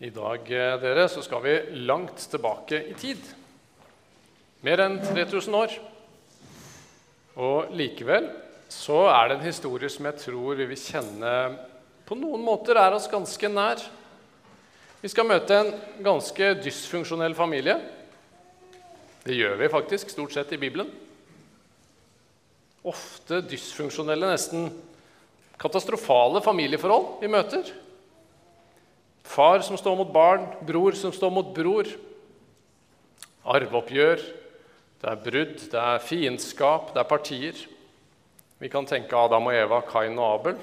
I dag eh, dere, så skal vi langt tilbake i tid. Mer enn 3000 år. Og likevel så er det en historie som jeg tror vi vil kjenne på noen måter er oss ganske nær. Vi skal møte en ganske dysfunksjonell familie. Det gjør vi faktisk stort sett i Bibelen. Ofte dysfunksjonelle, nesten katastrofale familieforhold vi møter. Far som står mot barn, bror som står mot bror. Arveoppgjør, det er brudd, det er fiendskap, det er partier. Vi kan tenke Adam og Eva, Kain og Abel.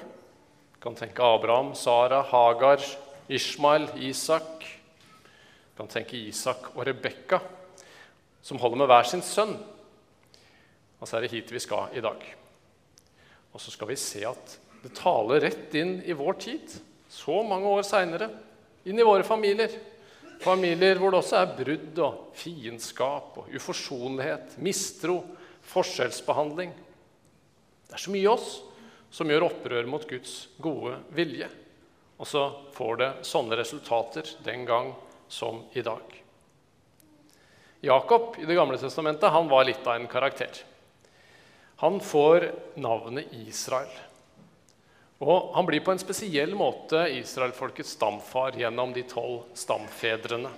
Vi kan tenke Abraham, Sara, Hagar, Ishmael, Isak. Vi kan tenke Isak og Rebekka, som holder med hver sin sønn. Og så er det hit vi skal i dag. Og så skal vi se at det taler rett inn i vår tid, så mange år seinere inn i våre familier. Familier hvor det også er brudd og fiendskap og uforsonlighet, mistro, forskjellsbehandling. Det er så mye i oss som gjør opprør mot Guds gode vilje. Og så får det sånne resultater den gang som i dag. Jakob i Det gamle testamentet han var litt av en karakter. Han får navnet Israel. Og Han blir på en spesiell måte israelfolkets stamfar gjennom de tolv stamfedrene.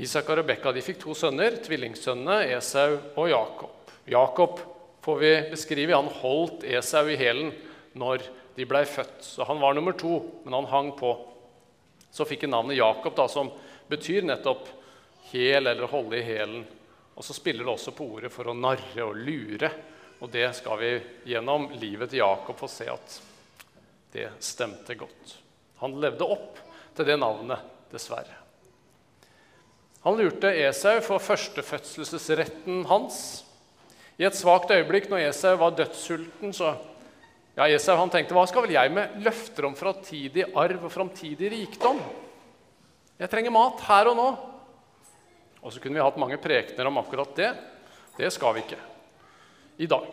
Isak og Rebekka fikk to sønner, tvillingsønnene Esau og Jakob. Jakob får vi beskrive, han holdt Esau i hælen når de blei født. Så han var nummer to, men han hang på. Så fikk han navnet Jakob, da, som betyr nettopp hæl eller holde i hælen. Og så spiller det også på ordet for å narre og lure. Og det skal vi gjennom livet til Jakob få se at det stemte godt. Han levde opp til det navnet, dessverre. Han lurte Esau for førstefødselsretten hans. I et svakt øyeblikk når Esau var dødssulten, så ja, Esau han tenkte hva skal vel jeg med løfter om framtidig arv og framtidig rikdom? Jeg trenger mat her og nå. Og så kunne vi hatt mange prekener om akkurat det. Det skal vi ikke i dag.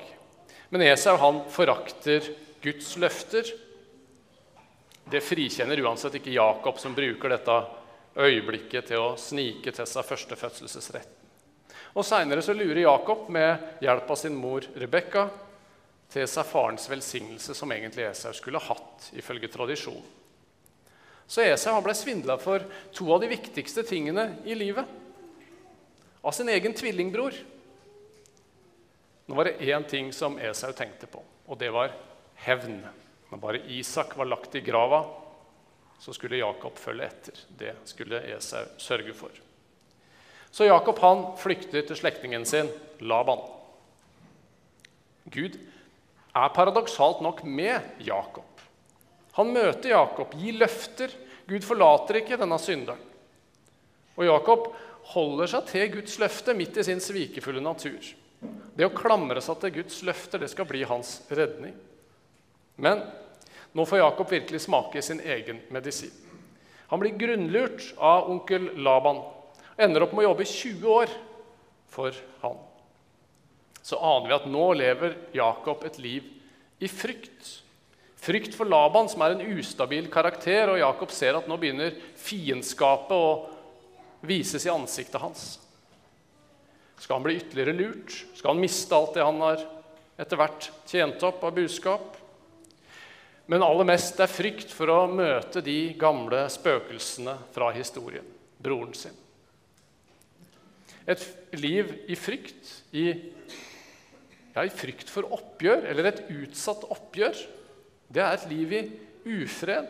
Men Esau han forakter Guds løfter. Det frikjenner uansett ikke Jakob, som bruker dette øyeblikket til å snike til seg førstefødselsretten. Og Seinere lurer Jakob med hjelp av sin mor Rebekka til seg farens velsignelse, som egentlig Esau skulle hatt, ifølge tradisjonen. Så Esau ble svindla for to av de viktigste tingene i livet. Av sin egen tvillingbror nå var det én ting som Esau tenkte på, og det var hevn. Når bare Isak var lagt i grava, så skulle Jakob følge etter. Det skulle Esau sørge for. Så Jakob han flykter til slektningen sin Laban. Gud er paradoksalt nok med Jakob. Han møter Jakob, gir løfter. Gud forlater ikke denne synderen. Og Jakob holder seg til Guds løfte midt i sin svikefulle natur. Det å klamre seg til Guds løfter det skal bli hans redning. Men nå får Jakob virkelig smake sin egen medisin. Han blir grunnlurt av onkel Laban. Ender opp med å jobbe 20 år for han. Så aner vi at nå lever Jakob et liv i frykt. Frykt for Laban, som er en ustabil karakter, og Jakob ser at nå begynner fiendskapet å vises i ansiktet hans. Skal han bli ytterligere lurt? Skal han miste alt det han har etter hvert tjent opp av budskap? Men aller mest er frykt for å møte de gamle spøkelsene fra historien. Broren sin. Et liv i frykt, i, ja, i frykt for oppgjør, eller et utsatt oppgjør, det er et liv i ufred.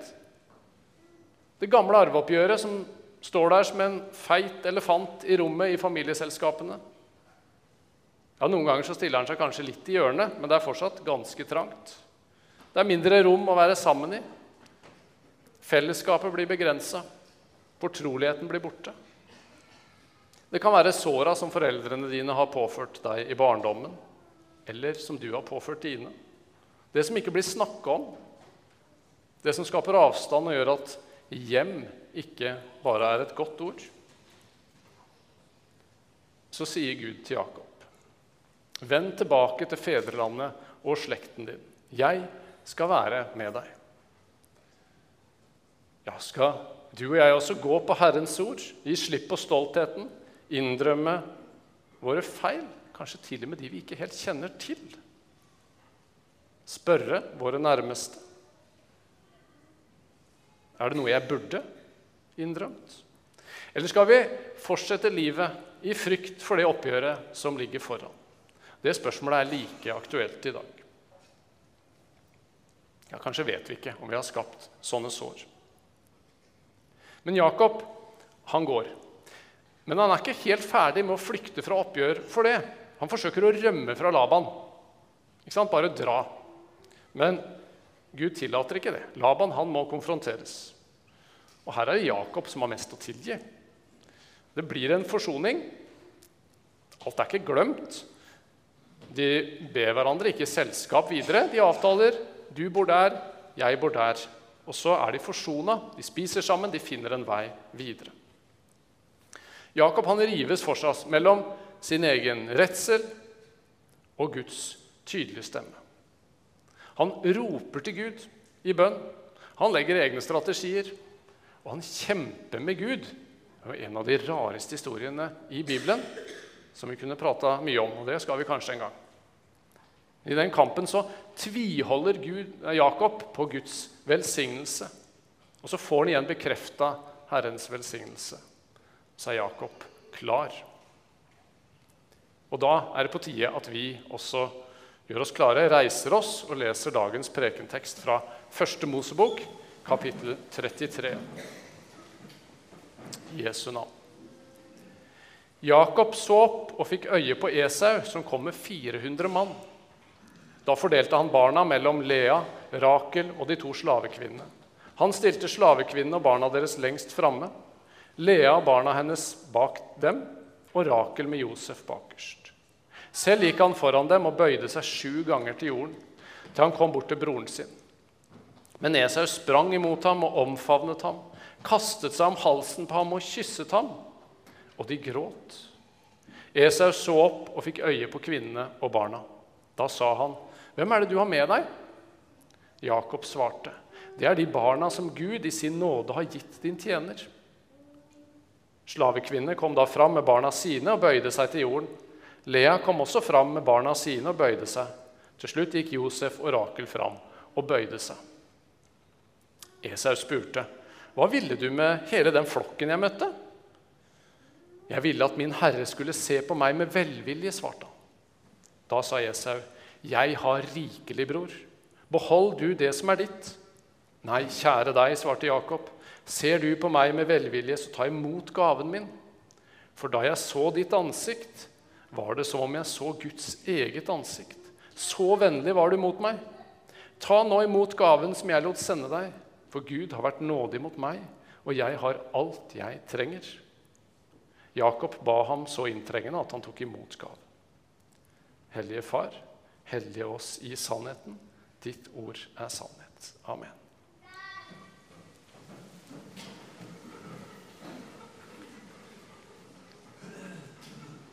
Det gamle arveoppgjøret som står der som en feit elefant i rommet i familieselskapene. Ja, Noen ganger så stiller han seg kanskje litt i hjørnet, men det er fortsatt ganske trangt. Det er mindre rom å være sammen i. Fellesskapet blir begrensa. Fortroligheten blir borte. Det kan være såra som foreldrene dine har påført deg i barndommen, eller som du har påført dine. Det som ikke blir snakka om. Det som skaper avstand og gjør at hjem ikke bare er et godt ord. Så sier Gud til Jakob Vend tilbake til fedrelandet og slekten din. Jeg skal være med deg. Ja, skal du og jeg også gå på Herrens ord, gi slipp på stoltheten, innrømme våre feil, kanskje til og med de vi ikke helt kjenner til? Spørre våre nærmeste. Er det noe jeg burde innrømt? Eller skal vi fortsette livet i frykt for det oppgjøret som ligger foran? Det spørsmålet er like aktuelt i dag. Ja, Kanskje vet vi ikke om vi har skapt sånne sår. Men Jakob, han går. Men han er ikke helt ferdig med å flykte fra oppgjør for det. Han forsøker å rømme fra Laban. Ikke sant? Bare dra. Men Gud tillater ikke det. Laban han må konfronteres. Og her er det Jakob som har mest å tilgi. Det blir en forsoning. Alt er ikke glemt. De ber hverandre ikke selskap videre. De avtaler du bor der, jeg bor der. Og så er de forsona. De spiser sammen, de finner en vei videre. Jakob han rives fortsatt mellom sin egen redsel og Guds tydelige stemme. Han roper til Gud i bønn. Han legger egne strategier, og han kjemper med Gud det var en av de rareste historiene i Bibelen som vi kunne prata mye om. og det skal vi kanskje en gang. I den kampen så tviholder Gud, Jakob på Guds velsignelse. Og så får han igjen bekrefta Herrens velsignelse. Så er Jakob klar. Og da er det på tide at vi også gjør oss klare, reiser oss og leser dagens prekentekst fra Første Mosebok, kapittel 33. Jesu navn. Jakob så opp og fikk øye på Esau, som kom med 400 mann. Da fordelte han barna mellom Lea, Rakel og de to slavekvinnene. Han stilte slavekvinnene og barna deres lengst framme, Lea og barna hennes bak dem, og Rakel med Josef bakerst. Selv gikk han foran dem og bøyde seg sju ganger til jorden, til han kom bort til broren sin. Men Esau sprang imot ham og omfavnet ham kastet seg om halsen på ham og kysset ham, og de gråt. Esau så opp og fikk øye på kvinnene og barna. Da sa han, 'Hvem er det du har med deg?' Jakob svarte, 'Det er de barna som Gud i sin nåde har gitt din tjener.' Slavekvinnene kom da fram med barna sine og bøyde seg til jorden. Lea kom også fram med barna sine og bøyde seg. Til slutt gikk Josef og Rakel fram og bøyde seg. Esau spurte, hva ville du med hele den flokken jeg møtte? Jeg ville at min herre skulle se på meg med velvilje, svarte han. Da sa Esau, Jeg har rikelig, bror. Behold du det som er ditt. Nei, kjære deg, svarte Jakob. Ser du på meg med velvilje, så ta imot gaven min. For da jeg så ditt ansikt, var det som om jeg så Guds eget ansikt. Så vennlig var du mot meg. Ta nå imot gaven som jeg lot sende deg. For Gud har vært nådig mot meg, og jeg har alt jeg trenger. Jakob ba ham så inntrengende at han tok imot gaven. Hellige Far, hellige oss i sannheten. Ditt ord er sannhet. Amen.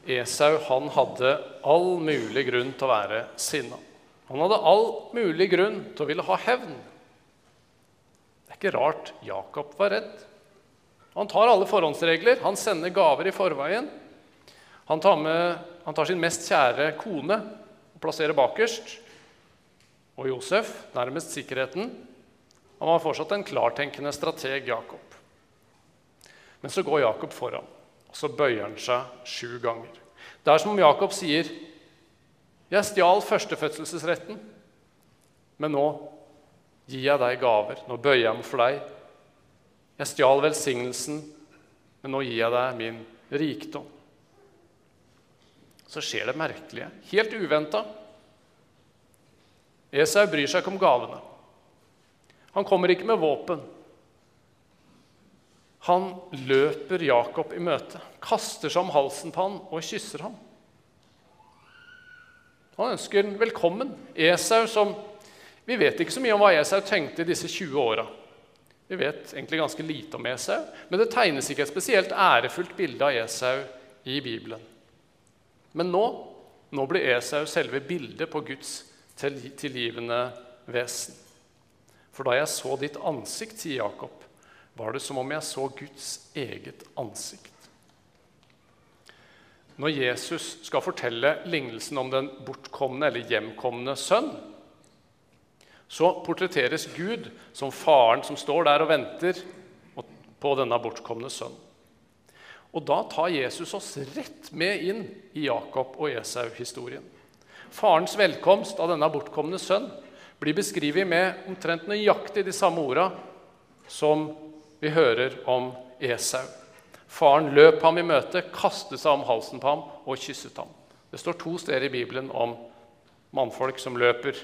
Esau han hadde all mulig grunn til å være sinna. Han hadde all mulig grunn til å ville ha hevn Det er ikke rart Jakob var redd. Han tar alle forhåndsregler, han sender gaver i forveien. Han tar, med, han tar sin mest kjære kone og plassere bakerst. Og Josef, nærmest sikkerheten. Han var fortsatt en klartenkende strateg, Jakob. Men så går Jakob foran, og så bøyer han seg sju ganger. Det er som om Jakob sier, 'Jeg stjal førstefødselsretten, men nå gir jeg deg gaver. Nå bøyer jeg meg for deg. Jeg stjal velsignelsen, men nå gir jeg deg min rikdom. Så skjer det merkelige, helt uventa. Esau bryr seg ikke om gavene. Han kommer ikke med våpen. Han løper Jakob i møte, kaster seg om halsen på han og kysser ham. Han ønsker ham velkommen. Esau, som vi vet ikke så mye om hva Esau tenkte i disse 20 åra. Vi vet egentlig ganske lite om Esau, men det tegnes ikke et spesielt ærefullt bilde av Esau i Bibelen. Men nå, nå blir Esau selve bildet på Guds tilgivende vesen. For da jeg så ditt ansikt, sier Jakob, var det som om jeg så Guds eget ansikt. Når Jesus skal fortelle lignelsen om den bortkomne eller hjemkomne sønn, så portretteres Gud som faren som står der og venter på denne bortkomne sønn. Og Da tar Jesus oss rett med inn i Jakob og Esau-historien. Farens velkomst av denne bortkomne sønn blir beskrevet med omtrent nøyaktig de samme orda som vi hører om Esau. Faren løp ham i møte, kastet seg om halsen på ham og kysset ham. Det står to steder i Bibelen om mannfolk som løper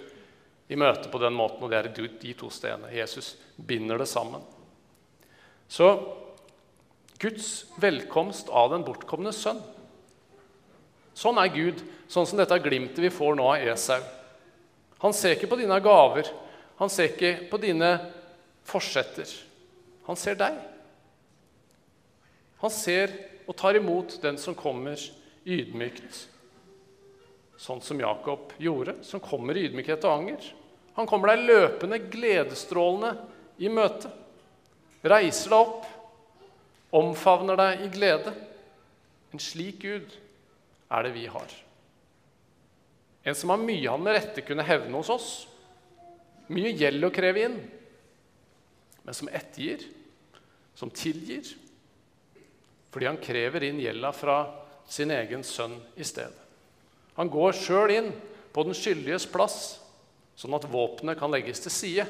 i møte på den måten, og det er de to stedene. Jesus binder det sammen. Så Guds velkomst av den bortkomne sønn. Sånn er Gud, sånn som dette glimtet vi får nå av Esau. Han ser ikke på dine gaver, han ser ikke på dine forsetter. Han ser deg. Han ser og tar imot den som kommer ydmykt, sånn som Jakob gjorde, som kommer i ydmykhet og anger. Han kommer deg løpende, gledesstrålende i møte. Reiser deg opp, omfavner deg i glede. En slik Gud er det vi har. En som har mye han med rette kunne hevne hos oss. Mye gjeld å kreve inn, men som ettergir, som tilgir, fordi han krever inn gjelda fra sin egen sønn i stedet. Han går sjøl inn på den skyldiges plass, sånn at våpenet kan legges til side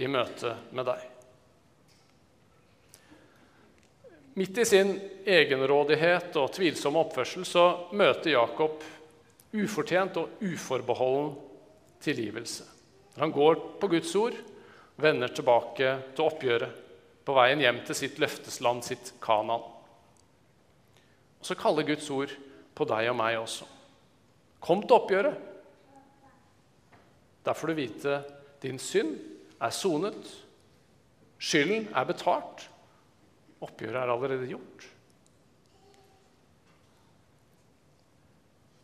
i møte med deg. Midt i sin egenrådighet og tvilsomme oppførsel så møter Jakob ufortjent og uforbeholden tilgivelse. Han går på Guds ord, vender tilbake til oppgjøret på veien hjem til sitt løftesland, sitt Kanan. Og så kaller Guds ord på deg og meg også. Kom til oppgjøret. Der får du vite din synd er sonet, skylden er betalt, oppgjøret er allerede gjort.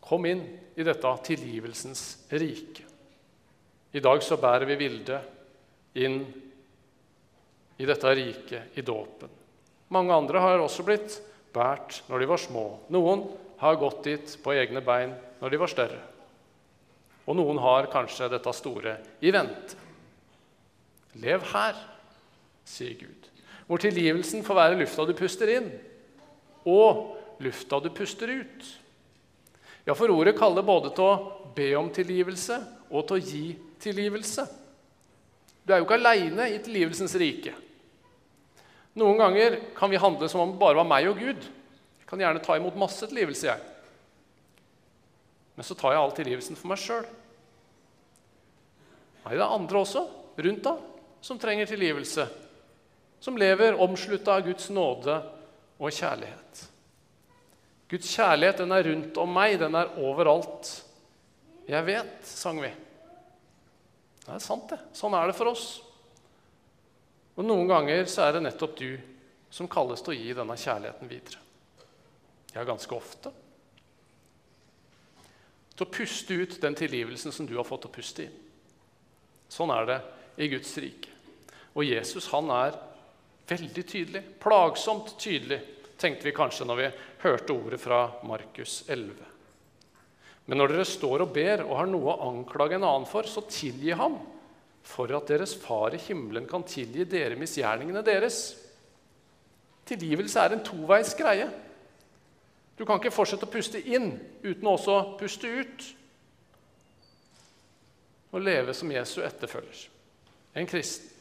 Kom inn i dette tilgivelsens rike. I dag så bærer vi Vilde inn i dette riket i dåpen. Mange andre har også blitt båret når de var små. Noen har gått dit på egne bein når de var større. Og noen har kanskje dette store i vente. Lev her, sier Gud, hvor tilgivelsen får være lufta du puster inn, og lufta du puster ut. Ja, for ordet kaller både til å be om tilgivelse og til å gi tilgivelse. Du er jo ikke aleine i tilgivelsens rike. Noen ganger kan vi handle som om det bare var meg og Gud. Jeg kan gjerne ta imot masse tilgivelse, jeg. Men så tar jeg all tilgivelsen for meg sjøl. Nei, det er andre også rundt da som trenger tilgivelse. Som lever omslutta av Guds nåde og kjærlighet. Guds kjærlighet den er rundt om meg, den er overalt. Jeg vet, sang vi. Det er sant, det. Sånn er det for oss. Og noen ganger så er det nettopp du som kalles til å gi denne kjærligheten videre. Ja, ganske ofte. Til å puste ut den tilgivelsen som du har fått å puste i. Sånn er det i Guds rike. Og Jesus han er veldig tydelig, plagsomt tydelig tenkte vi kanskje når vi hørte ordet fra Markus 11. Men når dere står og ber og har noe å anklage en annen for, så tilgi ham, for at deres far i himmelen kan tilgi dere misgjerningene deres. Tilgivelse er en toveis greie. Du kan ikke fortsette å puste inn uten også å puste ut. Å leve som Jesu etterfølger, en kristen,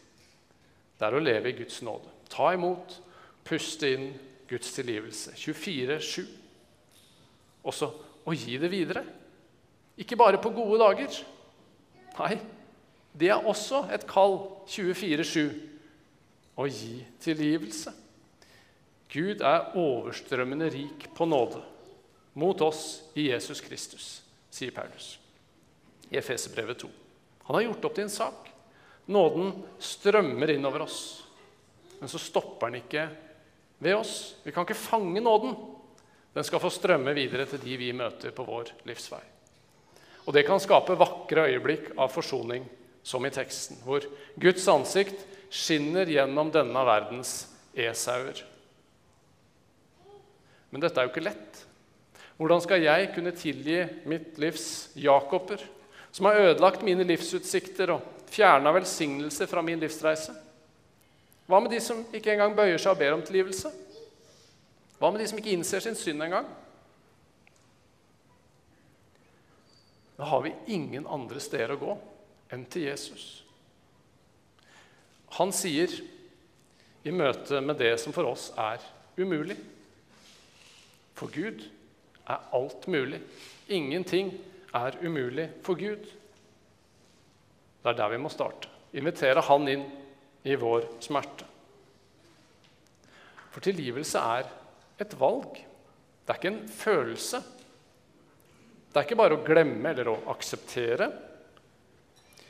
det er å leve i Guds nåde. Ta imot, puste inn, Guds tilgivelse. 24-7. Også å gi det videre. Ikke bare på gode dager. Nei, det er også et kall 24-7 å gi tilgivelse. Gud er overstrømmende rik på nåde mot oss i Jesus Kristus, sier Paulus i Efeserbrevet 2. Han har gjort opp til en sak. Nåden strømmer innover oss. Men så stopper den ikke ved oss. Vi kan ikke fange nåden. Den skal få strømme videre til de vi møter på vår livsvei. Og det kan skape vakre øyeblikk av forsoning, som i teksten, hvor Guds ansikt skinner gjennom denne verdens esauer. Men dette er jo ikke lett. Hvordan skal jeg kunne tilgi mitt livs Jakober, som har ødelagt mine livsutsikter og fjerna velsignelser fra min livsreise? Hva med de som ikke engang bøyer seg og ber om tilgivelse? Hva med de som ikke innser sin synd engang? Da har vi ingen andre steder å gå enn til Jesus. Han sier i møte med det som for oss er umulig For Gud er alt mulig. Ingenting er umulig for Gud. Det er der vi må starte. Invitere Han inn i vår smerte. For tilgivelse er et valg. Det er ikke en følelse. Det er ikke bare å glemme eller å akseptere.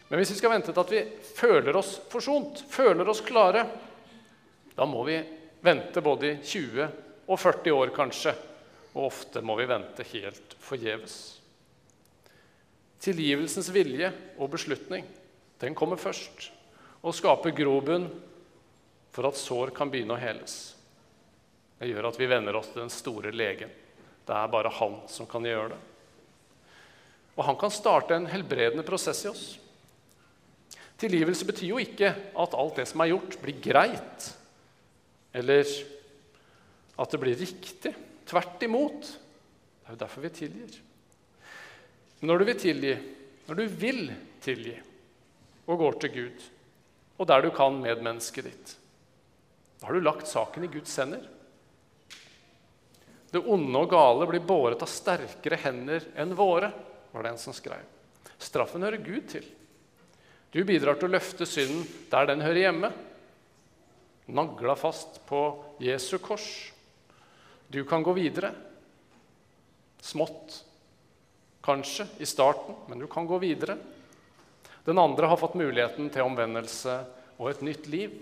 Men hvis vi skal vente til at vi føler oss forsont, føler oss klare, da må vi vente både i 20 og 40 år kanskje. Og ofte må vi vente helt forgjeves. Tilgivelsens vilje og beslutning den kommer først og skaper grobunn for at sår kan begynne å heles. Det gjør at vi venner oss til den store legen. Det er bare han som kan gjøre det. Og han kan starte en helbredende prosess i oss. Tilgivelse betyr jo ikke at alt det som er gjort, blir greit, eller at det blir riktig. Tvert imot. Det er jo derfor vi tilgir. Når du vil tilgi, når du vil tilgi, og går til Gud, og der du kan medmennesket ditt, da har du lagt saken i Guds hender. Det onde og gale blir båret av sterkere hender enn våre, var det en som skrev. Straffen hører Gud til. Du bidrar til å løfte synden der den hører hjemme. Nagla fast på Jesu kors. Du kan gå videre. Smått, kanskje, i starten, men du kan gå videre. Den andre har fått muligheten til omvendelse og et nytt liv.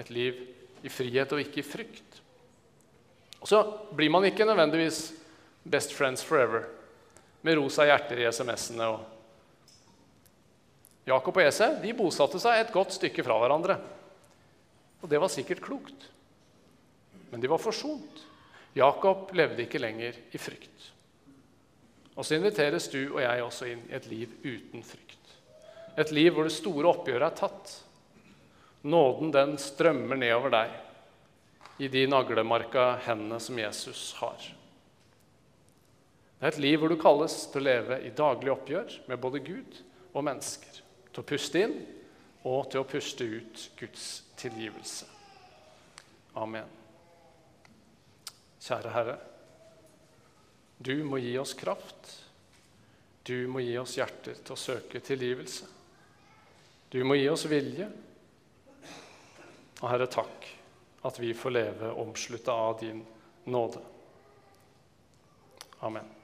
Et liv i frihet og ikke i frykt. Og så blir man ikke nødvendigvis best friends forever med rosa hjerter i SMS-ene. Jakob og Esau de bosatte seg et godt stykke fra hverandre. Og det var sikkert klokt. Men de var forsont. Jakob levde ikke lenger i frykt. Og så inviteres du og jeg også inn i et liv uten frykt. Et liv hvor det store oppgjøret er tatt. Nåden den strømmer nedover deg i de naglemarka hendene som Jesus har. Det er et liv hvor du kalles til å leve i daglig oppgjør med både Gud og mennesker. Til å puste inn og til å puste ut Guds tilgivelse. Amen. Kjære Herre, du må gi oss kraft. Du må gi oss hjerter til å søke tilgivelse. Du må gi oss vilje. Og Herre, takk at vi får leve omslutta av din nåde. Amen.